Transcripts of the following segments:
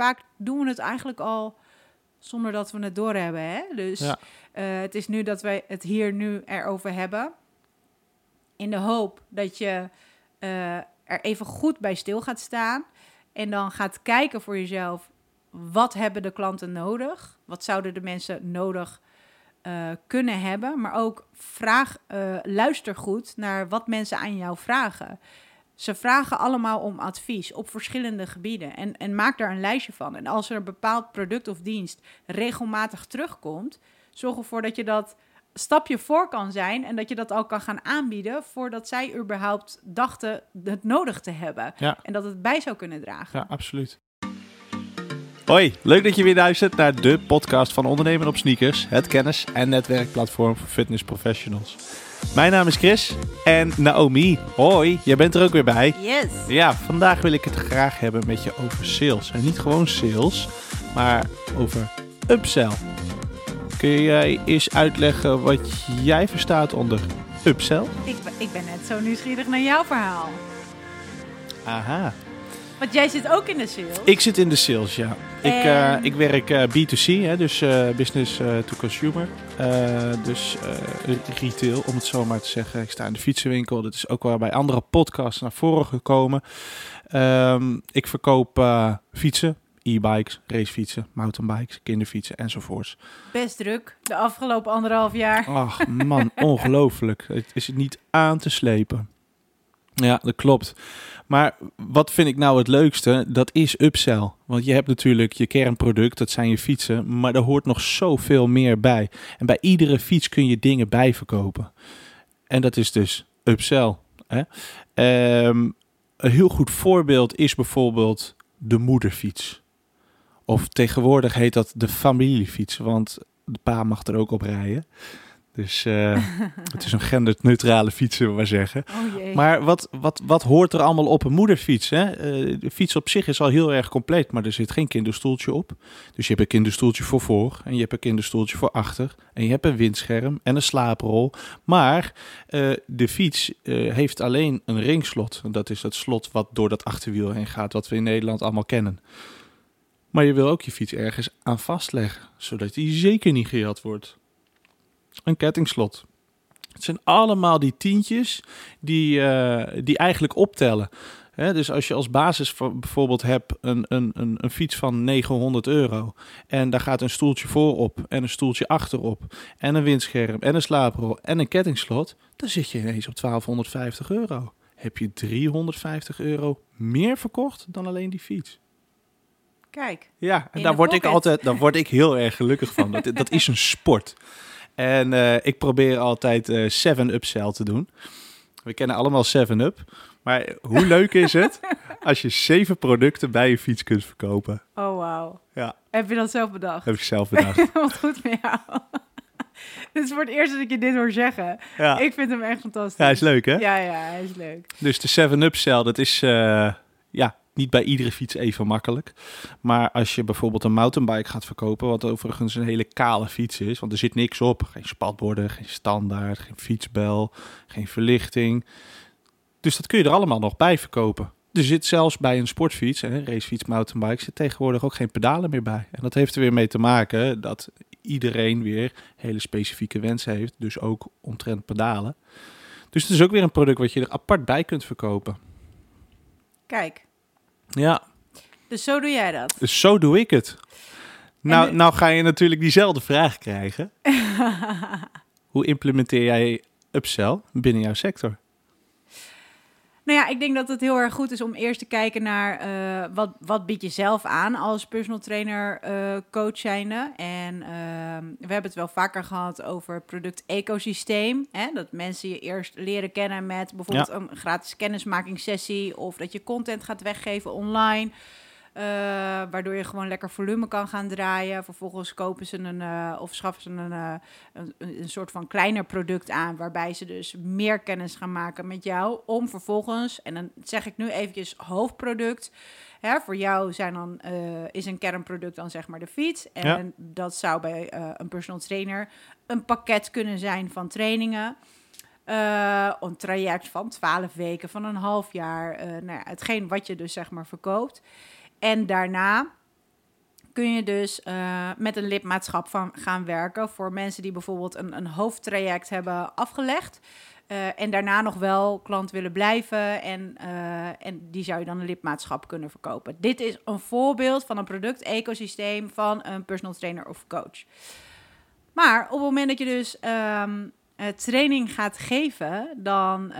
vaak doen we het eigenlijk al zonder dat we het doorhebben. Hè? Dus Ja. eh, het is nu dat wij het hier nu erover hebben. In de hoop dat je eh, er even goed bij stil gaat staan. En dan gaat kijken voor jezelf. Wat hebben de klanten nodig? Wat zouden de mensen nodig eh, kunnen hebben? Maar ook vraag, luister goed naar wat mensen aan jou vragen. Ze vragen allemaal om advies op verschillende gebieden. En, en maak daar een lijstje van. En als er een bepaald product of dienst regelmatig terugkomt, zorg ervoor dat je dat stapje voor kan zijn en dat je dat al kan gaan aanbieden voordat zij überhaupt dachten het nodig te hebben. Ja. En dat het bij zou kunnen dragen. Ja, absoluut. Hoi, leuk dat je weer luistert naar de podcast van Ondernemen op Sneakers, het kennis- en netwerkplatform voor fitness professionals. Mijn naam is Chris en Naomi. Hoi, jij bent er ook weer bij. Yes. Ja, vandaag wil ik het graag hebben met je over sales. En niet gewoon sales, maar over upsell. Kun jij eens uitleggen wat jij verstaat onder upsell? Ik, ik ben net zo nieuwsgierig naar jouw verhaal. Aha. Want jij zit ook in de sales. Ik zit in de sales, ja. Ik, eh, En- ik werk eh, B2C, hè, dus eh, business to consumer. Dus retail, om het zo maar te zeggen. Ik sta in de fietsenwinkel. Dat is ook wel bij andere podcasts naar voren gekomen. Ehm, ik verkoop fietsen, e-bikes, racefietsen, mountainbikes, kinderfietsen enzovoorts. Best druk de afgelopen anderhalf jaar. Ach man, ongelooflijk. Het is niet aan te slepen. Ja, dat klopt. Maar wat vind ik nou het leukste? Dat is upsell. Want je hebt natuurlijk je kernproduct, dat zijn je fietsen. Maar er hoort nog zoveel meer bij. En bij iedere fiets kun je dingen bijverkopen. En dat is dus upsell. Hè? Ehm, een heel goed voorbeeld is bijvoorbeeld de moederfiets. Of tegenwoordig heet dat de familiefiets. Want de pa mag er ook op rijden. Dus eh, het is een genderneutrale fiets, zullen we maar zeggen. Oh. Maar wat, wat, wat hoort er allemaal op een moederfiets? Hè? Eh, de fiets op zich is al heel erg compleet, maar er zit geen kinderstoeltje op. Dus je hebt een kinderstoeltje voor voor en je hebt een kinderstoeltje voor achter. En je hebt een windscherm en een slaaprol. Maar eh, de fiets heeft alleen een ringslot. En dat is het slot wat door dat achterwiel heen gaat, wat we in Nederland allemaal kennen. Maar je wil ook je fiets ergens aan vastleggen, zodat die zeker niet gejat wordt. Een kettingslot. Het zijn allemaal die tientjes die, eh, die eigenlijk optellen. Dus als je als basis bijvoorbeeld hebt een, een, een, een fiets van 900 euro en daar gaat een stoeltje voorop en een stoeltje achterop en een windscherm en een slaaprol en een kettingslot, dan zit je ineens op 1250 euro. Heb je 350 euro meer verkocht dan alleen die fiets? Kijk, Ja, en daar word ik altijd, daar word ik heel erg gelukkig van. Dat, dat is een sport. En eh, ik probeer altijd eh 7-up cell te doen. We kennen allemaal 7-up. Maar hoe leuk is het als je zeven producten bij je fiets kunt verkopen? oh wauw. Ja. Heb je dat zelf bedacht? Heb ik zelf bedacht. Wat goed met jou. Dit is voor het eerst dat ik je dit hoor zeggen. Ja, Ik vind hem echt fantastisch. ja is leuk hè? Ja, ja, hij is leuk. Dus de 7-up cell, dat is eh, ja, niet bij iedere fiets even makkelijk. Maar als je bijvoorbeeld een mountainbike gaat verkopen, wat overigens een hele kale fiets is, want er zit niks op. Geen spatborden, geen standaard, geen fietsbel, geen verlichting. Dus dat kun je er allemaal nog bij verkopen. Er zit zelfs bij een sportfiets, een racefiets, mountainbike, zit tegenwoordig ook geen pedalen meer bij. En dat heeft er weer mee te maken dat iedereen weer hele specifieke wensen heeft, dus ook omtrent pedalen. Dus het is ook weer een product wat je er apart bij kunt verkopen. Kijk, Ja, dus zo doe jij dat. dus zo doe ik het. Nou, nou ga je natuurlijk diezelfde vraag krijgen. Hoe implementeer jij upsell binnen jouw sector? Nou ja, ik denk dat het heel erg goed is om eerst te kijken naar eh, wat, wat bied je zelf aan als personal trainer, eh, coach zijnde. En ehm, we hebben het wel vaker gehad over product ecosysteem. Hè? Dat mensen je eerst leren kennen met bijvoorbeeld een gratis kennismakingssessie of dat je content gaat weggeven online. Eh, waardoor je gewoon lekker volume kan gaan draaien. Vervolgens kopen ze een eh, of schaffen ze een, eh, een, een soort van kleiner product aan, waarbij ze dus meer kennis gaan maken met jou, om vervolgens, en dan zeg ik nu eventjes hoofdproduct, hè, voor jou zijn dan, is een kernproduct dan zeg maar de fiets, en Ja. dat zou bij een personal trainer een pakket kunnen zijn van trainingen, eh, een traject van 12 weken, van een half jaar, eh nou ja, hetgeen wat je dus zeg maar verkoopt. En daarna kun je dus uh, met een lidmaatschap van gaan werken voor mensen die bijvoorbeeld een, een hoofdtraject hebben afgelegd. Uh, en daarna nog wel klant willen blijven. En, uh, en die zou je dan een lidmaatschap kunnen verkopen. Dit is een voorbeeld van een product-ecosysteem van een personal trainer of coach. Maar op het moment dat je dus um, training gaat geven, dan,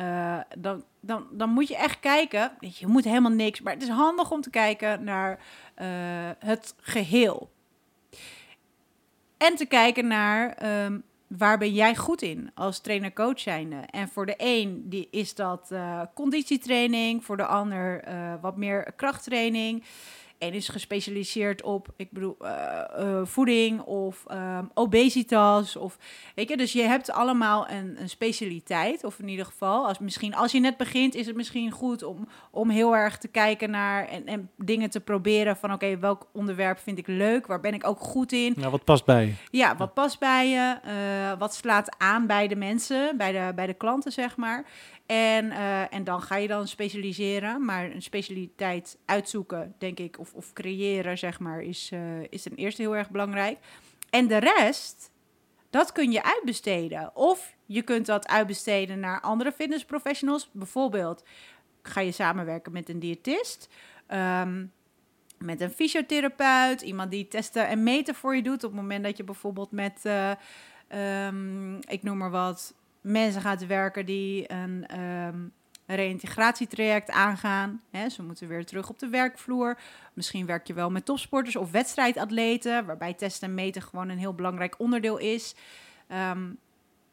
dan, dan, dan moet je echt kijken. Je moet helemaal niks, maar het is handig om te kijken naar het geheel. En te kijken naar um, waar ben jij goed in als trainer-coach zijnde? En voor de een die is dat uh, conditietraining, voor de ander wat meer krachttraining en is gespecialiseerd op, ik bedoel, uh, uh, voeding of um, obesitas. Of, weet je, dus je hebt allemaal een, een, specialiteit. Of in ieder geval, als, misschien als je net begint, is het misschien goed om, om heel erg te kijken naar en, en dingen te proberen van oké, okay, welk onderwerp vind ik leuk? Waar ben ik ook goed in? Ja, wat past bij je? Ja, wat past bij je? Uh, wat slaat aan bij de mensen, bij de, bij de klanten, zeg maar. En, uh, en dan ga je dan specialiseren. Maar een specialiteit uitzoeken, denk ik, of, of creëren, zeg maar, is, uh, is ten eerste heel erg belangrijk. En de rest, dat kun je uitbesteden. Of je kunt dat uitbesteden naar andere fitnessprofessionals. Bijvoorbeeld ga je samenwerken met een diëtist. Um, met een fysiotherapeut, iemand die testen en meten voor je doet. Op het moment dat je bijvoorbeeld met, uh, um, ik noem maar wat, mensen gaat werken die een um, reïntegratietraject aangaan. Ze moeten weer terug op de werkvloer. Misschien werk je wel met topsporters of wedstrijdatleten, waarbij testen en meten gewoon een heel belangrijk onderdeel is. Um,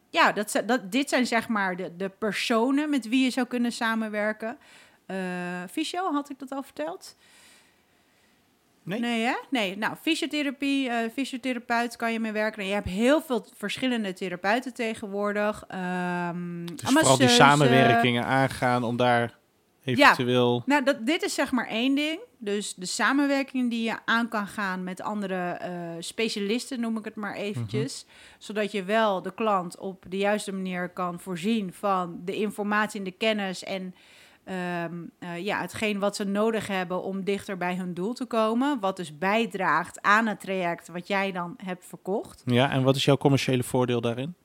ja, dat, dat, dit zijn zeg maar de, de personen met wie je zou kunnen samenwerken. Uh, Fysio, had ik dat al verteld? Nee? Nee, hè? Nee. Nou, fysiotherapie, uh, fysiotherapeut kan je mee werken. En je hebt heel veel verschillende therapeuten tegenwoordig. Um, dus vooral die samenwerkingen aangaan om daar eventueel... Ja, nou, dat, dit is zeg maar één ding. Dus de samenwerking die je aan kan gaan met andere uh, specialisten, noem ik het maar eventjes. -hmm. Zodat je wel de klant op de juiste manier kan voorzien van de informatie en de kennis en... Um, uh, ja, hetgeen wat ze nodig hebben om dichter bij hun doel te komen. Wat dus bijdraagt aan het traject wat jij dan hebt verkocht. Ja, en wat is jouw commerciële voordeel daarin?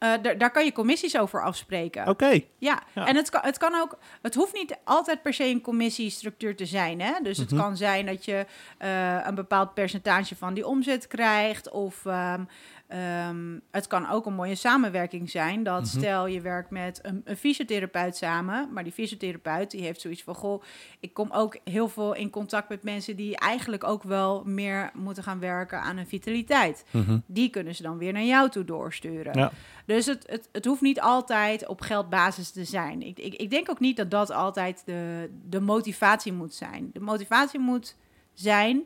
Uh, daar kan je commissies over afspreken. Oké. Okay. Ja. ja, en het kan, het kan ook. Het hoeft niet altijd per se een commissiestructuur te zijn. Hè? Dus het mm -hmm. kan zijn dat je uh, een bepaald percentage van die omzet krijgt. Of um, Um, het kan ook een mooie samenwerking zijn. Dat mm -hmm. stel je werkt met een, een, fysiotherapeut samen, maar die fysiotherapeut die heeft zoiets van: Goh, ik kom ook heel veel in contact met mensen die eigenlijk ook wel meer moeten gaan werken aan hun vitaliteit. Mm -hmm. Die kunnen ze dan weer naar jou toe doorsturen. Ja. Dus het, het, het hoeft niet altijd op geldbasis te zijn. Ik, ik, ik denk ook niet dat dat altijd de, de motivatie moet zijn. De motivatie moet zijn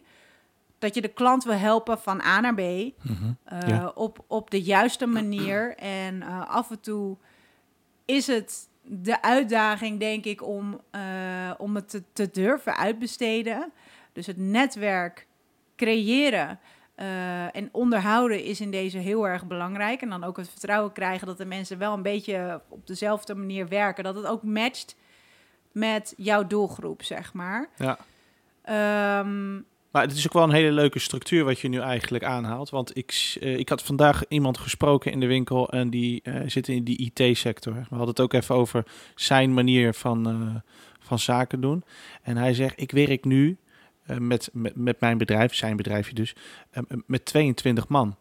dat je de klant wil helpen van A naar B mm -hmm. uh, ja. op, op de juiste manier. En uh, af en toe is het de uitdaging, denk ik, om, uh, om het te, te, durven uitbesteden. Dus het netwerk creëren en onderhouden is in deze heel erg belangrijk. En dan ook het vertrouwen krijgen dat de mensen wel een beetje op dezelfde manier werken. Dat het ook matcht met jouw doelgroep, zeg maar. Ja. Um, maar het is ook wel een hele leuke structuur wat je nu eigenlijk aanhaalt. Want ik, uh, ik had vandaag iemand gesproken in de winkel en die uh, zit in die IT-sector. We hadden het ook even over zijn manier van, uh, van zaken doen. En hij zegt, ik werk nu met, met, met mijn bedrijf, zijn bedrijfje dus, met 22 man.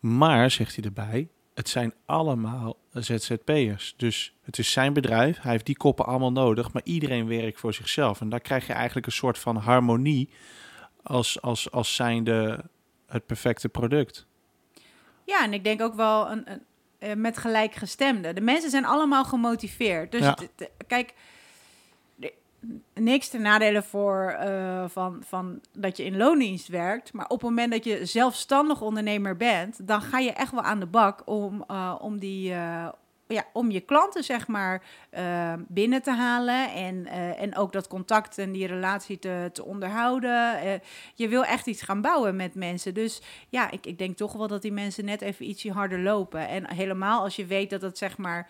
Maar, zegt hij erbij, het zijn allemaal ZZP'ers. Dus het is zijn bedrijf, hij heeft die koppen allemaal nodig, maar iedereen werkt voor zichzelf. En daar krijg je eigenlijk een soort van harmonie als, als, als zijnde het perfecte product. Ja, en ik denk ook wel een, een, een met gelijkgestemde. De mensen zijn allemaal gemotiveerd. Dus Ja. t- t- kijk, niks te nadelen voor eh, van, van dat je in loondienst werkt. Maar op het moment dat je zelfstandig ondernemer bent, dan ga je echt wel aan de bak om, eh, om die. eh, ja, om je klanten zeg maar eh, binnen te halen en, eh, en ook dat contact en die relatie te, te onderhouden. Eh, je wil echt iets gaan bouwen met mensen. Dus ja, ik, ik denk toch wel dat die mensen net even ietsje harder lopen. En helemaal als je weet dat het zeg maar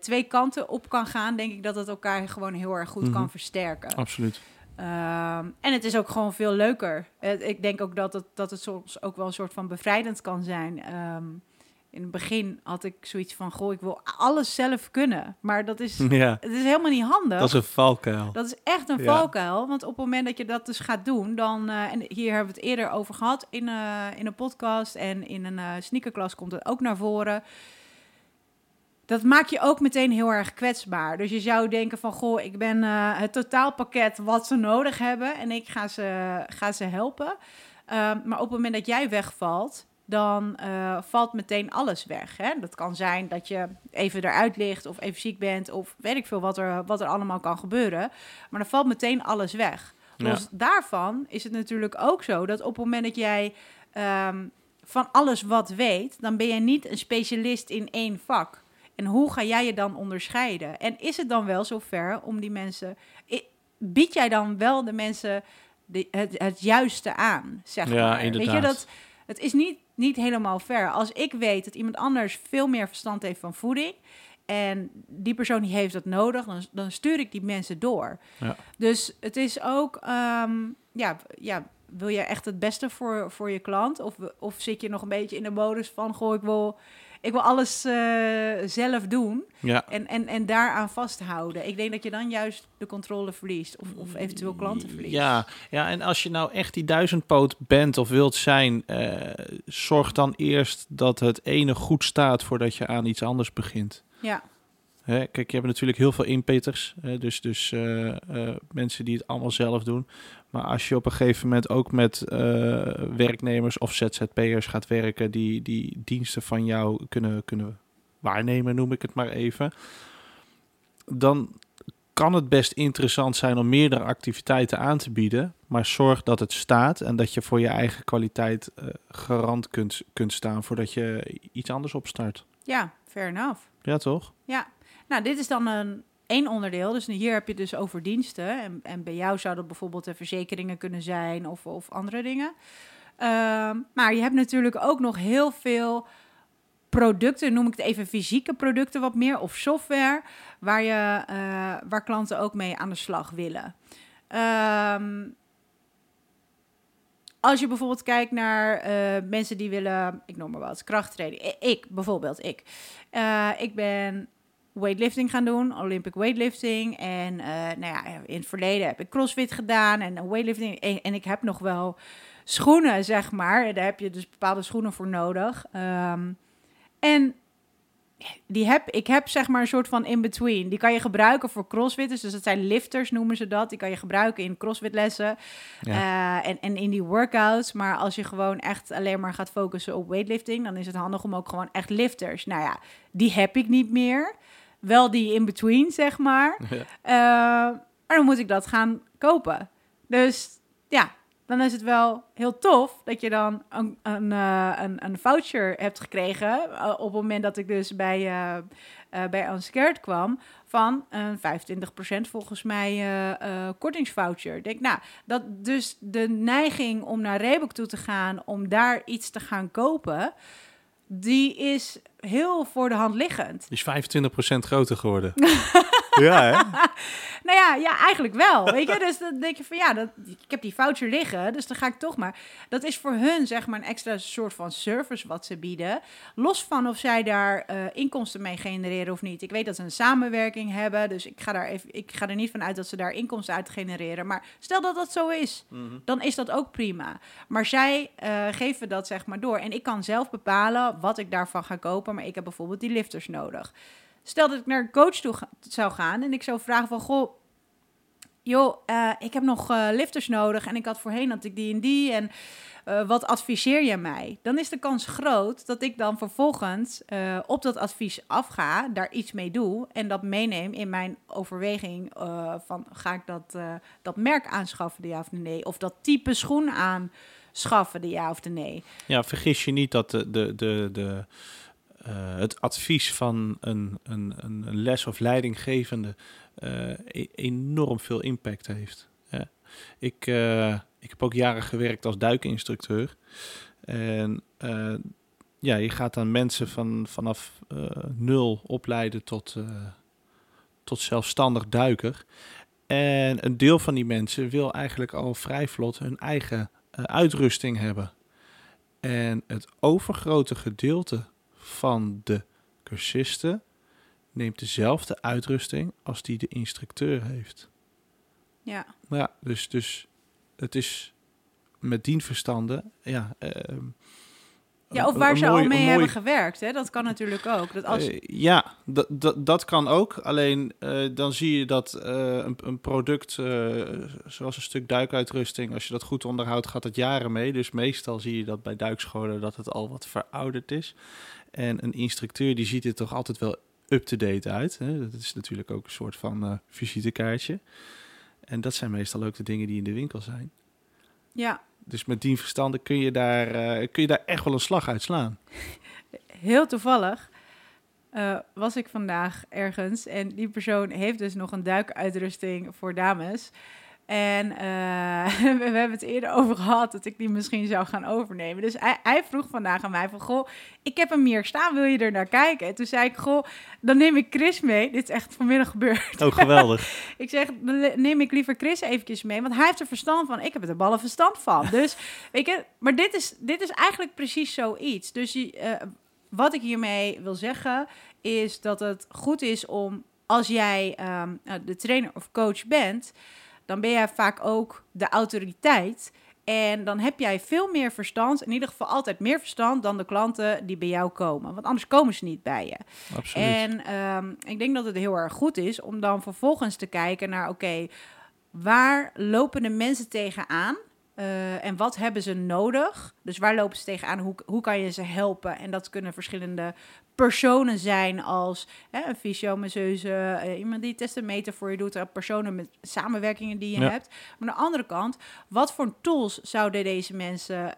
twee kanten op kan gaan, denk ik dat het elkaar gewoon heel erg goed Mhm. kan versterken. Absoluut. Ehm, en het is ook gewoon veel leuker. Ik denk ook dat het, dat het soms ook wel een soort van bevrijdend kan zijn. Ehm, in het begin had ik zoiets van, goh, ik wil alles zelf kunnen. Maar dat is, Ja, het is helemaal niet handig. dat is een valkuil. Dat is echt een Ja. valkuil. Want op het moment dat je dat dus gaat doen, dan. eh, en hier hebben we het eerder over gehad in, eh, in een podcast. En in een eh sneakerklas komt het ook naar voren. Dat maakt je ook meteen heel erg kwetsbaar. Dus je zou denken van, goh, ik ben het totaalpakket wat ze nodig hebben. En ik ga ze, ga ze helpen. Maar op het moment dat jij wegvalt, dan eh, valt meteen alles weg. Hè? Dat kan zijn dat je even eruit ligt of even ziek bent of weet ik veel wat er, wat er allemaal kan gebeuren. Maar dan valt meteen alles weg. Ja. Los daarvan is het natuurlijk ook zo dat op het moment dat jij ehm, van alles wat weet, dan ben je niet een specialist in één vak. En hoe ga jij je dan onderscheiden? En is het dan wel zover om die mensen. Bied jij dan wel de mensen de, het, het juiste aan? Zeg Ja, maar. Weet je inderdaad. dat het is niet, niet helemaal fair. Als ik weet dat iemand anders veel meer verstand heeft van voeding. En die persoon die heeft dat nodig, dan, dan stuur ik die mensen door. Ja. Dus het is ook, ehm, ja, ja, wil je echt het beste voor, voor je klant? Of, of zit je nog een beetje in de modus van, goh, ik wil, ik wil alles eh, zelf doen Ja, en, en, en daaraan vasthouden. Ik denk dat je dan juist de controle verliest of, of eventueel klanten verliest. Ja, ja, en als je nou echt die duizendpoot bent of wilt zijn, eh, zorg dan eerst dat het ene goed staat voordat je aan iets anders begint. ja, Hè, kijk, je hebt natuurlijk heel veel inpitters, hè, dus, dus eh, mensen die het allemaal zelf doen. Maar als je op een gegeven moment ook met eh, werknemers of ZZP'ers gaat werken die, die diensten van jou kunnen, kunnen waarnemen, noem ik het maar even, dan kan het best interessant zijn om meerdere activiteiten aan te bieden. Maar zorg dat het staat en dat je voor je eigen kwaliteit eh, garant kunt, kunt staan voordat je iets anders opstart. ja, fair enough. Ja, toch? Ja, nou, dit is dan een één onderdeel. Dus hier heb je dus over diensten. En, en bij jou zou dat bijvoorbeeld de verzekeringen kunnen zijn of, of andere dingen. Ehm, maar je hebt natuurlijk ook nog heel veel producten, noem ik het even fysieke producten wat meer, of software, waar, je, eh, waar klanten ook mee aan de slag willen. Ehm, als je bijvoorbeeld kijkt naar eh, mensen die willen, ik noem maar wat, krachttraining. Ik bijvoorbeeld, ik. Eh, ik ben weightlifting gaan doen, Olympic weightlifting. En eh, nou ja, in het verleden heb ik crossfit gedaan en weightlifting. En, en ik heb nog wel schoenen, zeg maar. Daar heb je dus bepaalde schoenen voor nodig. Ehm, en die heb, ik heb zeg maar een soort van in-between. Die kan je gebruiken voor crossfitters. Dus dat zijn lifters, noemen ze dat. Die kan je gebruiken in crossfitlessen Ja. eh, en, en in die workouts. Maar als je gewoon echt alleen maar gaat focussen op weightlifting... dan is het handig om ook gewoon echt lifters. Nou ja, die heb ik niet meer. Wel die in-between, zeg maar. Ja. Eh, maar dan moet ik dat gaan kopen. Dus ja, dan is het wel heel tof dat je dan een, een, eh, een, een voucher hebt gekregen. eh, op het moment dat ik dus bij, eh bij Unscared kwam. Van een 25% volgens mij kortingsvoucher. Ik denk, nou, dat dus de neiging om naar Reebok toe te gaan. om daar iets te gaan kopen. Die is heel voor de hand liggend. Die is 25% groter geworden. ja, hè? Nou ja, ja, eigenlijk wel. Weet je, dus dan denk je van ja, dat, ik heb die voucher liggen, dus dan ga ik toch maar. Dat is voor hun zeg maar een extra soort van service wat ze bieden. Los van of zij daar eh, inkomsten mee genereren of niet. Ik weet dat ze een samenwerking hebben, dus ik ga, daar even, ik ga er niet van uit dat ze daar inkomsten uit genereren. Maar stel dat dat zo is, dan is dat ook prima. Maar zij eh, geven dat zeg maar door. En ik kan zelf bepalen wat ik daarvan ga kopen, maar ik heb bijvoorbeeld die lifters nodig. Stel dat ik naar een coach toe zou gaan en ik zou vragen van, goh, joh, eh, ik heb nog eh, lifters nodig en ik had voorheen had ik die en die en eh, wat adviseer je mij? Dan is de kans groot dat ik dan vervolgens op dat advies afga, daar iets mee doe en dat meeneem in mijn overweging van ga ik dat, dat merk aanschaffen, de ja of nee? Of dat type schoen aanschaffen, de ja of de nee? Ja, vergis je niet dat de, de, de, de, het advies van een, een, een les- of leidinggevende eh, e- enorm veel impact heeft. Ja. Ik, eh, ik heb ook jaren gewerkt als duikinstructeur. En eh, ja, je gaat dan mensen van, vanaf eh, nul opleiden tot, eh, tot zelfstandig duiker. En een deel van die mensen wil eigenlijk al vrij vlot hun eigen uitrusting hebben. En het overgrote gedeelte van de cursisten neemt dezelfde uitrusting als die de instructeur heeft. Ja. Ja, dus, dus het is met dien verstanden, ja. Uh, ja, of waar ze al mee hebben gewerkt, hè? dat kan natuurlijk ook. Dat als... Uh, ja, dat, dat, dat kan ook. Alleen uh, dan zie je dat uh, een, een, product, zoals een stuk duikuitrusting, als je dat goed onderhoudt, gaat het jaren mee. Dus meestal zie je dat bij duikscholen dat het al wat verouderd is. En een instructeur die ziet er toch altijd wel up-to-date uit. Hè? Dat is natuurlijk ook een soort van visitekaartje. En dat zijn meestal ook de dingen die in de winkel zijn. Ja. Dus met die verstanden kun je, daar, uh, kun je daar echt wel een slag uit slaan. Heel toevallig uh, was ik vandaag ergens en die persoon heeft dus nog een duikuitrusting voor dames. En uh, we, hebben het eerder over gehad dat ik die misschien zou gaan overnemen. Dus hij, hij, vroeg vandaag aan mij van, goh, ik heb hem hier staan, wil je er naar kijken? En toen zei ik, goh, dan neem ik Chris mee. Dit is echt vanmiddag gebeurd. Oh, geweldig. ik zeg, dan neem ik liever Chris eventjes mee, want hij heeft er verstand van. Ik heb er ballen verstand van. Dus, weet je, maar dit is, dit is eigenlijk precies zoiets. Dus uh, wat ik hiermee wil zeggen, is dat het goed is om, als jij um, de trainer of coach bent dan ben jij vaak ook de autoriteit. En dan heb jij veel meer verstand, in ieder geval altijd meer verstand dan de klanten die bij jou komen. Want anders komen ze niet bij je. Absoluut. En ehm, ik denk dat het heel erg goed is om dan vervolgens te kijken naar: oké, waar lopen de mensen tegenaan? Uh, en wat hebben ze nodig? Dus waar lopen ze tegenaan? Hoe, hoe kan je ze helpen? En dat kunnen verschillende personen zijn als hè, een fysio-masseuse, uh, iemand die testen voor je doet, uh, personen met samenwerkingen die je hebt. Maar aan de andere kant, wat voor tools zouden deze mensen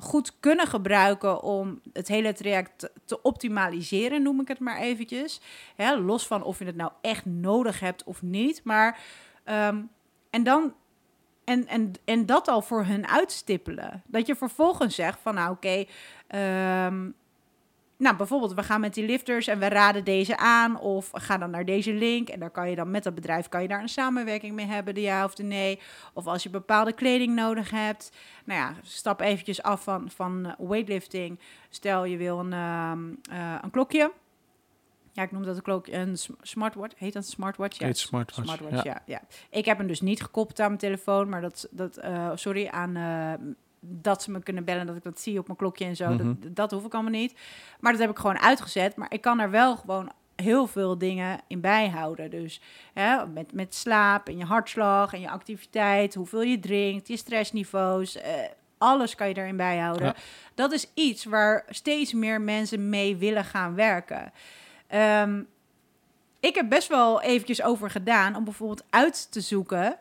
goed kunnen gebruiken om het hele traject te, optimaliseren, noem ik het maar eventjes. Hè, los van of je het nou echt nodig hebt of niet. Maar um, en dan en, en, en dat al voor hun uitstippelen. Dat je vervolgens zegt van nou oké, okay, ehm, nou bijvoorbeeld we gaan met die lifters en we raden deze aan of ga dan naar deze link en daar kan je dan met dat bedrijf kan je daar een samenwerking mee hebben, de ja of de nee. Of als je bepaalde kleding nodig hebt, nou ja, stap eventjes af van, van weightlifting. Stel je wil een, um, uh, een klokje ja, ik noem dat een klok, een smartwatch. Heet dat een smartwatch? Ja, Heet smartwatch. smartwatch ja. ja. Ik heb hem dus niet gekoppeld aan mijn telefoon, maar dat, dat uh, sorry, aan uh, dat ze me kunnen bellen, dat ik dat zie op mijn klokje en zo. Mm -hmm. dat, dat hoef ik allemaal niet. Maar dat heb ik gewoon uitgezet. Maar ik kan er wel gewoon heel veel dingen in bijhouden. Dus hè, met, met slaap en je hartslag en je activiteit, hoeveel je drinkt, je stressniveaus. Uh, alles kan je erin bijhouden. Ja. Dat is iets waar steeds meer mensen mee willen gaan werken. Um, ik heb best wel eventjes over gedaan om bijvoorbeeld uit te zoeken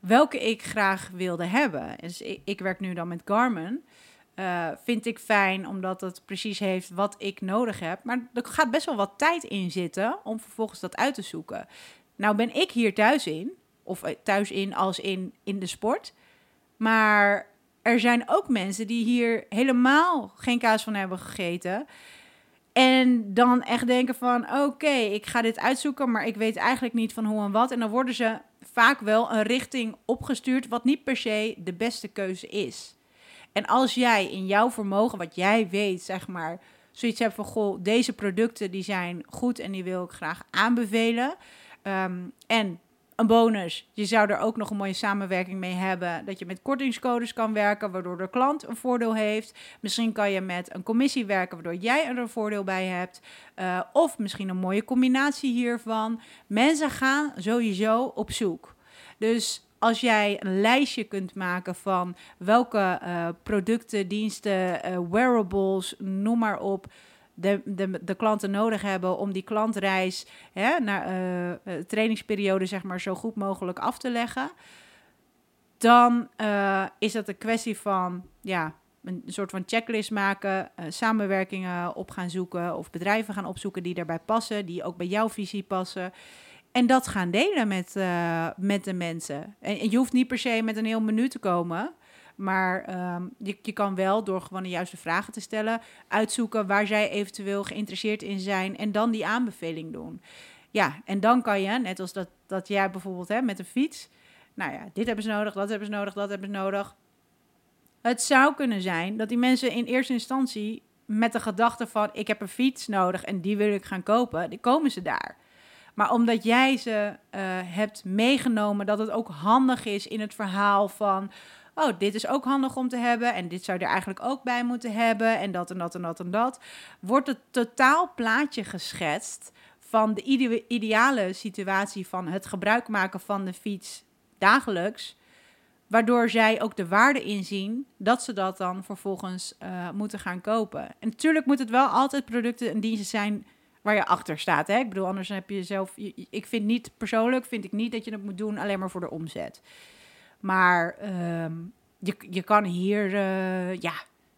welke ik graag wilde hebben. Dus ik, werk nu dan met Garmin. Uh, vind ik fijn omdat het precies heeft wat ik nodig heb. Maar er gaat best wel wat tijd in zitten om vervolgens dat uit te zoeken. Nou ben ik hier thuis in, of eh, thuis in als in, in de sport. Maar er zijn ook mensen die hier helemaal geen kaas van hebben gegeten. En dan echt denken van, oké, ik ga dit uitzoeken, maar ik weet eigenlijk niet van hoe en wat. En dan worden ze vaak wel een richting opgestuurd, wat niet per se de beste keuze is. En als jij in jouw vermogen, wat jij weet, zeg maar, zoiets hebt van, goh, deze producten die zijn goed en die wil ik graag aanbevelen. Um, en een bonus. Je zou er ook nog een mooie samenwerking mee hebben. Dat je met kortingscodes kan werken, waardoor de klant een voordeel heeft. Misschien kan je met een commissie werken, waardoor jij er een voordeel bij hebt. Uh, of misschien een mooie combinatie hiervan. Mensen gaan sowieso op zoek. Dus als jij een lijstje kunt maken van welke uh, producten, diensten, uh, wearables, noem maar op de, de, de klanten nodig hebben om die klantreis hè, naar uh, trainingsperiode zeg maar zo goed mogelijk af te leggen, dan uh, is dat een kwestie van ja, een soort van checklist maken, samenwerkingen op gaan zoeken of bedrijven gaan opzoeken die daarbij passen, die ook bij jouw visie passen. En dat gaan delen met, met de mensen. En, en, je hoeft niet per se met een heel menu te komen. Maar um, je, je kan wel door gewoon de juiste vragen te stellen, uitzoeken waar zij eventueel geïnteresseerd in zijn en dan die aanbeveling doen. Ja, en dan kan je, net als dat, dat jij bijvoorbeeld hè, met een fiets. Nou ja, dit hebben ze nodig, dat hebben ze nodig, dat hebben ze nodig. Het zou kunnen zijn dat die mensen in eerste instantie met de gedachte van ik heb een fiets nodig en die wil ik gaan kopen, die komen ze daar. Maar omdat jij ze uh, hebt meegenomen dat het ook handig is in het verhaal van oh, dit is ook handig om te hebben en dit zou er eigenlijk ook bij moeten hebben en dat en dat en dat en dat, wordt het totaal plaatje geschetst van de ide ideale situatie van het gebruik maken van de fiets dagelijks, waardoor zij ook de waarde inzien dat ze dat dan vervolgens uh, moeten gaan kopen. En natuurlijk moet het wel altijd producten en diensten zijn waar je achter staat. Hè? Ik bedoel, anders heb je zelf. Ik vind niet persoonlijk, vind ik niet dat je het moet doen alleen maar voor de omzet. Maar um, je, je kan hier, uh, ja,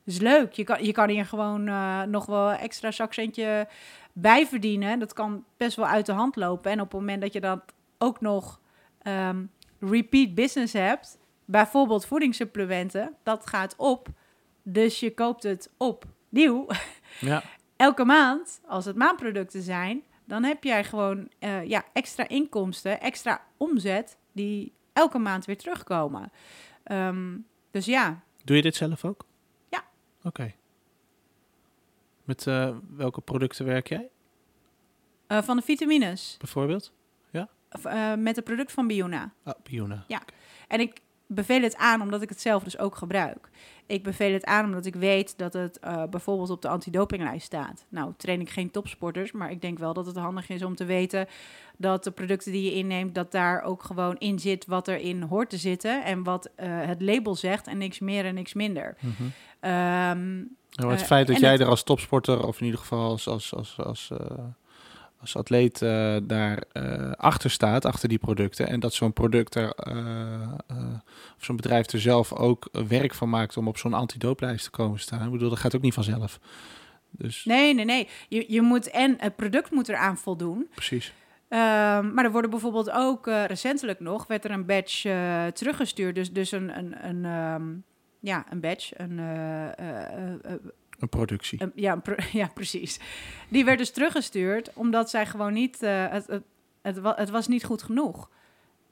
is leuk. Je kan, je kan hier gewoon uh, nog wel extra zakcentje bij verdienen. Dat kan best wel uit de hand lopen. En op het moment dat je dat ook nog um, repeat business hebt, bijvoorbeeld voedingssupplementen, dat gaat op. Dus je koopt het opnieuw. Ja. Elke maand, als het maandproducten zijn, dan heb jij gewoon uh, ja, extra inkomsten, extra omzet die elke maand weer terugkomen. Um, dus ja. Doe je dit zelf ook? Ja. Oké. Met uh, welke producten werk jij? Uh, van de vitamines. Bijvoorbeeld? Ja? Uh, met het product van Biona. Oh, Biona. Ja. Okay. En ik beveel het aan omdat ik het zelf dus ook gebruik. Ik beveel het aan omdat ik weet dat het uh, bijvoorbeeld op de antidopinglijst staat. Nou, train ik geen topsporters, maar ik denk wel dat het handig is om te weten dat de producten die je inneemt, dat daar ook gewoon in zit wat erin hoort te zitten en wat uh, het label zegt en niks meer en niks minder. Mm -hmm. um, nou, het uh, feit dat jij het... er als topsporter, of in ieder geval als, als, als, als als atleet uh, daar uh, achter staat, achter die producten. En dat zo'n product er, uh, of zo'n bedrijf er zelf ook werk van maakt om op zo'n antidooplijst te komen staan. Ik bedoel, dat gaat ook niet vanzelf. Dus... Nee, nee, nee. Je, je moet en het product moet eraan voldoen. Precies. Um, maar er worden bijvoorbeeld ook recentelijk nog werd er een badge teruggestuurd. Dus, dus een, een, een um, ja, een badge, een een productie. ja, een pro ja, precies. Die werd dus teruggestuurd omdat zij gewoon niet. Uh, het, het, het, het, was niet goed genoeg.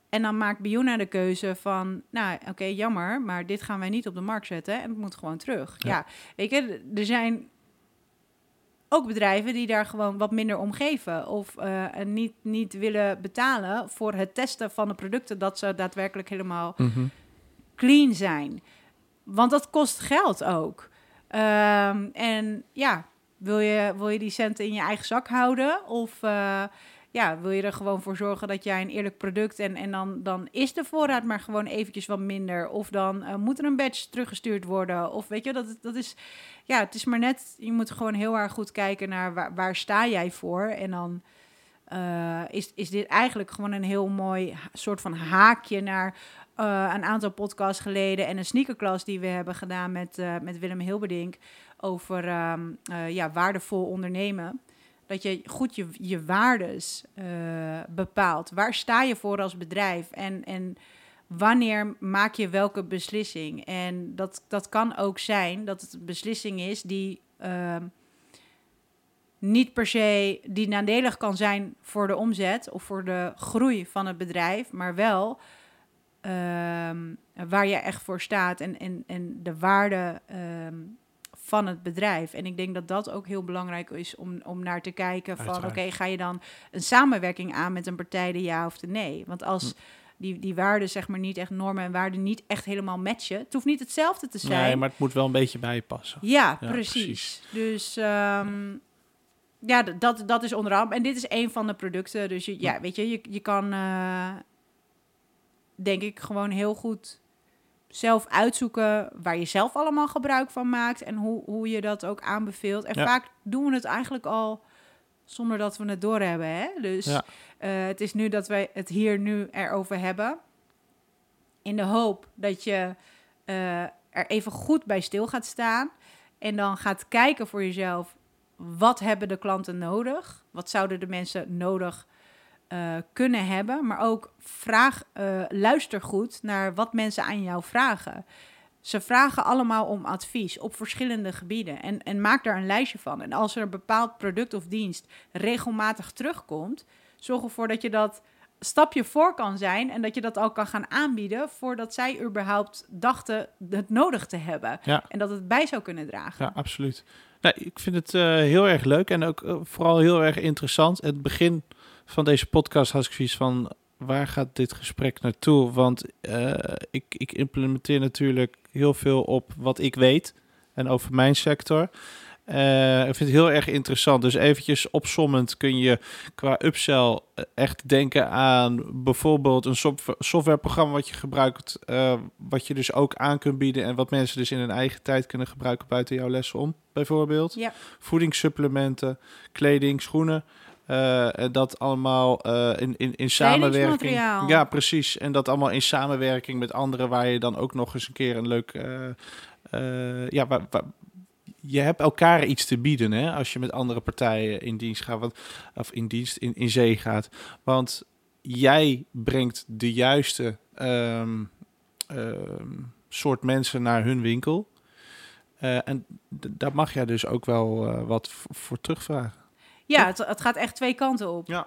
En dan maakt Biona de keuze van, nou oké, okay, jammer, maar dit gaan wij niet op de markt zetten en het moet gewoon terug. Ja. ja, weet je, er zijn ook bedrijven die daar gewoon wat minder om geven of uh, niet, niet willen betalen voor het testen van de producten dat ze daadwerkelijk helemaal mm -hmm. clean zijn. Want dat kost geld ook. Um, en ja, wil je, wil je die centen in je eigen zak houden? Of uh, ja, wil je er gewoon voor zorgen dat jij een eerlijk product en, en dan, dan is de voorraad maar gewoon eventjes wat minder. Of dan uh, moet er een badge teruggestuurd worden. Of weet je, dat, dat is, ja, het is maar net, je moet gewoon heel erg goed kijken naar waar, sta jij voor. En dan uh, is, is dit eigenlijk gewoon een heel mooi soort van haakje naar een aantal podcasts geleden en een sneakerklas die we hebben gedaan met, uh, met Willem Hilberdink over um, uh, ja, waardevol ondernemen. Dat je goed je, je waardes bepaalt. Waar sta je voor als bedrijf? En, en wanneer maak je welke beslissing? En dat, dat kan ook zijn dat het een beslissing is die ehm, niet per se die nadelig kan zijn voor de omzet of voor de groei van het bedrijf, maar wel um, waar je echt voor staat en, en, en de waarde um, van het bedrijf. En ik denk dat dat ook heel belangrijk is om, om naar te kijken van... oké, okay, ga je dan een samenwerking aan met een partij, de ja of de nee? Want als... Hm. Die, die waarden, zeg maar, niet echt normen en waarden niet echt helemaal matchen. Het hoeft niet hetzelfde te zijn. Nee, maar het moet wel een beetje bij je passen. Ja, ja precies. precies. Dus um, ja, dat, dat is onderhand. En dit is een van de producten. Dus je, ja, weet je, je, je kan uh, denk ik gewoon heel goed zelf uitzoeken waar je zelf allemaal gebruik van maakt en hoe, hoe je dat ook aanbeveelt. En vaak doen we het eigenlijk al zonder dat we het doorhebben. Hè? Dus ja. uh, het is nu dat wij het hier nu erover hebben. In de hoop dat je uh, er even goed bij stil gaat staan. En dan gaat kijken voor jezelf. Wat hebben de klanten nodig? Wat zouden de mensen nodig uh, kunnen hebben. Maar ook vraag, uh, luister goed naar wat mensen aan jou vragen. Ze vragen allemaal om advies op verschillende gebieden. En, en maak daar een lijstje van. En als er een bepaald product of dienst regelmatig terugkomt, zorg ervoor dat je dat stapje voor kan zijn en dat je dat al kan gaan aanbieden voordat zij überhaupt dachten het nodig te hebben. Ja. En dat het bij zou kunnen dragen. Ja, absoluut. Nou, ik vind het uh, heel erg leuk en ook uh, vooral heel erg interessant. Het begin van deze podcast had ik zoiets van, waar gaat dit gesprek naartoe? Want uh, ik, ik implementeer natuurlijk heel veel op wat ik weet en over mijn sector. Uh, ik vind het heel erg interessant. Dus eventjes opsommend kun je qua upsell echt denken aan bijvoorbeeld een soft softwareprogramma wat je gebruikt, uh, wat je dus ook aan kunt bieden en wat mensen dus in hun eigen tijd kunnen gebruiken buiten jouw lessen om, bijvoorbeeld. Ja. Voedingssupplementen, kleding, schoenen. Uh, dat allemaal uh, in, in, in samenwerking. Ja, precies. En dat allemaal in samenwerking met anderen, waar je dan ook nog eens een keer een leuk. Uh, ja, waar, waar, je hebt elkaar iets te bieden hè, als je met andere partijen in dienst gaat, want, of in dienst in, in zee gaat. Want jij brengt de juiste um, um, soort mensen naar hun winkel. En daar mag jij dus ook wel wat voor terugvragen. Ja, het, het, gaat echt twee kanten op. Ja.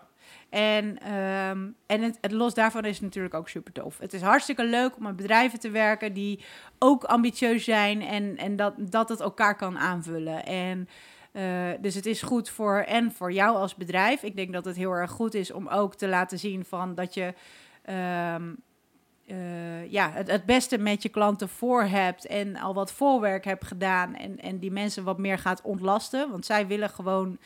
En, um, en het, het, los daarvan is het natuurlijk ook super tof. Het is hartstikke leuk om met bedrijven te werken die ook ambitieus zijn en, en dat, dat het elkaar kan aanvullen. En uh, dus het is goed voor en voor jou als bedrijf. Ik denk dat het heel erg goed is om ook te laten zien van dat je um, uh, ja, het, het beste met je klanten voor hebt en al wat voorwerk hebt gedaan en, en die mensen wat meer gaat ontlasten. Want zij willen gewoon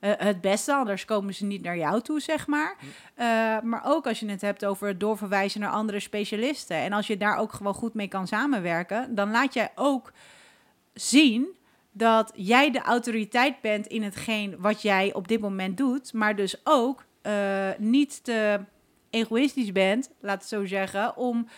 uh, het beste, anders komen ze niet naar jou toe, zeg maar. Uh, maar ook als je het hebt over het doorverwijzen naar andere specialisten. En als je daar ook gewoon goed mee kan samenwerken, dan laat jij ook zien dat jij de autoriteit bent in hetgeen wat jij op dit moment doet, maar dus ook uh, niet te egoïstisch bent, laat het zo zeggen, om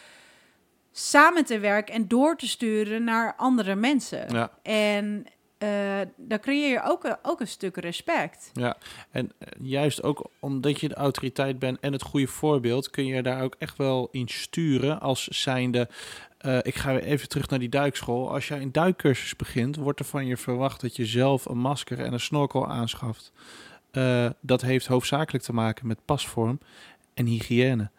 samen te werken en door te sturen naar andere mensen. Ja. En uh, dan creëer je ook, ook een stuk respect. Ja, en juist ook omdat je de autoriteit bent en het goede voorbeeld, kun je daar ook echt wel in sturen als zijnde. Ik ga weer even terug naar die duikschool. Als jij een duikcursus begint, wordt er van je verwacht dat je zelf een masker en een snorkel aanschaft. Dat heeft hoofdzakelijk te maken met pasvorm en hygiëne.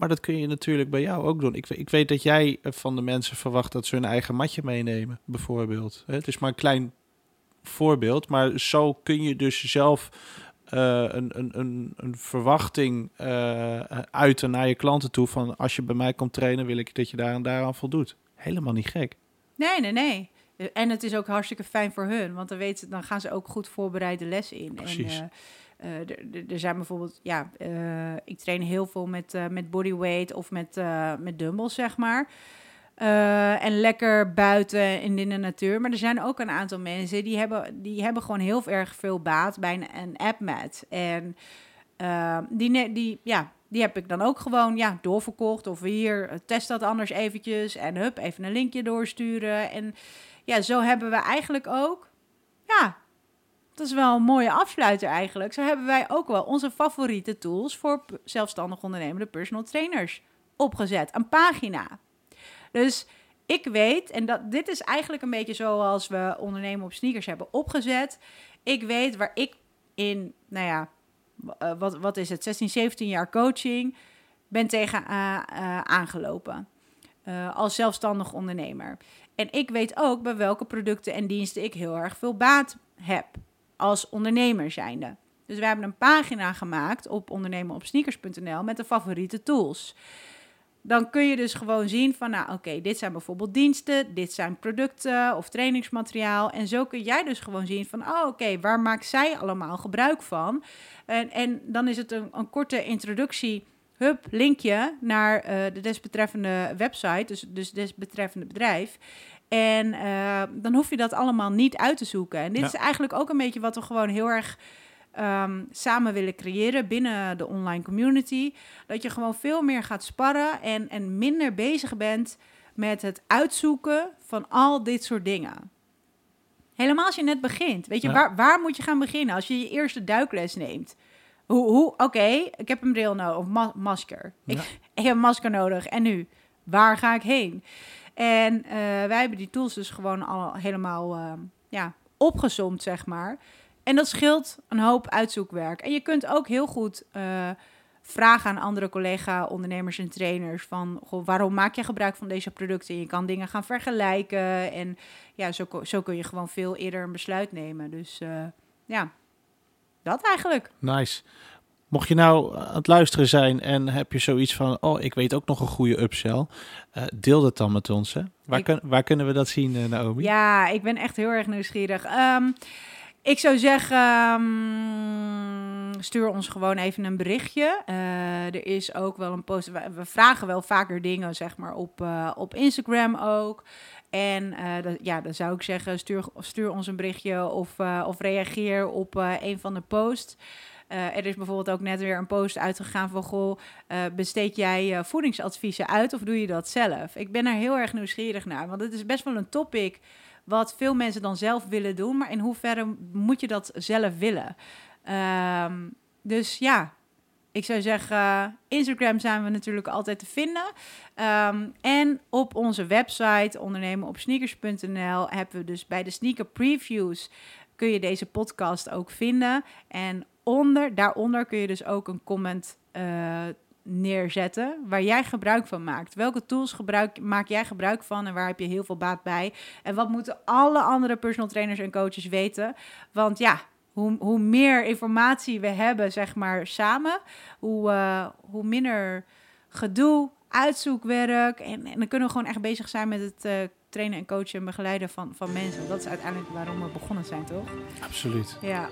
Maar dat kun je natuurlijk bij jou ook doen. Ik, ik, weet dat jij van de mensen verwacht dat ze hun eigen matje meenemen, bijvoorbeeld. Het is maar een klein voorbeeld, maar zo kun je dus zelf uh, een, een, een, een verwachting uh, uiten naar je klanten toe van als je bij mij komt trainen, wil ik dat je daar en daaraan voldoet. Helemaal niet gek. Nee, nee, nee. En het is ook hartstikke fijn voor hun, want dan, weten, dan gaan ze ook goed voorbereide lessen in. Precies. En, uh, er zijn bijvoorbeeld, ja, uh, ik train heel veel met, uh, met bodyweight of met, met dumbbells, zeg maar. en lekker buiten in de natuur. Maar er zijn ook een aantal mensen die hebben, die hebben gewoon heel erg veel baat bij een, app-mat. En die, die, ja, die heb ik dan ook gewoon ja, doorverkocht. Of hier, test dat anders eventjes. En hup, even een linkje doorsturen. En ja, zo hebben we eigenlijk ook, ja, dat is wel een mooie afsluiter eigenlijk. Zo hebben wij ook wel onze favoriete tools voor zelfstandig ondernemende personal trainers opgezet. Een pagina. Dus ik weet, en dat, dit is eigenlijk een beetje zoals we ondernemen op sneakers hebben opgezet. Ik weet waar ik in, nou ja, wat, wat is het, 16, 17 jaar coaching ben tegen uh, uh, aangelopen. Als zelfstandig ondernemer. En ik weet ook bij welke producten en diensten ik heel erg veel baat heb als ondernemer zijnde. Dus we hebben een pagina gemaakt op ondernemenopsneakers.nl met de favoriete tools. Dan kun je dus gewoon zien van, nou oké, dit zijn bijvoorbeeld diensten, dit zijn producten of trainingsmateriaal. En zo kun jij dus gewoon zien van, oh oké, waar maakt zij allemaal gebruik van? En, en dan is het een, een korte introductie, hup, linkje naar uh, de desbetreffende website, dus, dus desbetreffende bedrijf. En uh, dan hoef je dat allemaal niet uit te zoeken. En dit ja. is eigenlijk ook een beetje wat we gewoon heel erg um, samen willen creëren binnen de online community. Dat je gewoon veel meer gaat sparren en, en minder bezig bent met het uitzoeken van al dit soort dingen. Helemaal als je net begint. Weet je, ja. waar, waar moet je gaan beginnen als je je eerste duikles neemt? Hoe, hoe oké, okay, ik heb een bril nodig of ma masker. Ja. Ik, ik heb een masker nodig. En nu? Waar ga ik heen? En uh, wij hebben die tools dus gewoon al helemaal uh, ja, opgezomd, zeg maar. En dat scheelt een hoop uitzoekwerk. En je kunt ook heel goed uh, vragen aan andere collega-ondernemers en trainers van goh, waarom maak je gebruik van deze producten? Je kan dingen gaan vergelijken en ja, zo, zo kun je gewoon veel eerder een besluit nemen. Dus uh, ja, dat eigenlijk. Nice. Mocht je nou aan het luisteren zijn en heb je zoiets van, oh, ik weet ook nog een goede upsell, uh, deel dat dan met ons. Hè? Waar, ik, kun, waar kunnen we dat zien, uh, Naomi? Ja, ik ben echt heel erg nieuwsgierig. Um, ik zou zeggen, um, stuur ons gewoon even een berichtje. Uh, er is ook wel een post. We, we, vragen wel vaker dingen, zeg maar, op, op Instagram ook. En uh, ja, dan zou ik zeggen, stuur, stuur ons een berichtje of, of reageer op een van de posts. Er is bijvoorbeeld ook net weer een post uitgegaan van... Goh, besteed jij voedingsadviezen uit of doe je dat zelf? Ik ben er heel erg nieuwsgierig naar, want het is best wel een topic... wat veel mensen dan zelf willen doen, maar in hoeverre moet je dat zelf willen? Um, dus ja, ik zou zeggen, Instagram zijn we natuurlijk altijd te vinden. Um, en op onze website ondernemenopsneakers.nl hebben we dus bij de sneaker previews kun je deze podcast ook vinden. En onder, daaronder kun je dus ook een comment uh, neerzetten waar jij gebruik van maakt. Welke tools gebruik, maak jij gebruik van en waar heb je heel veel baat bij? En wat moeten alle andere personal trainers en coaches weten? Want ja, hoe, hoe meer informatie we hebben, zeg maar, samen, hoe, uh, hoe minder gedoe, uitzoekwerk. En, en dan kunnen we gewoon echt bezig zijn met het uh, trainen en coachen en begeleiden van, van mensen. Dat is uiteindelijk waarom we begonnen zijn, toch? Absoluut. Ja.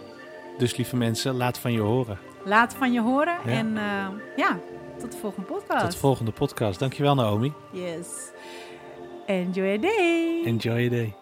Dus lieve mensen, laat van je horen. Laat van je horen. Ja. En uh, ja, tot de volgende podcast. Tot de volgende podcast. Dankjewel, Naomi. Yes. Enjoy your day. Enjoy your day.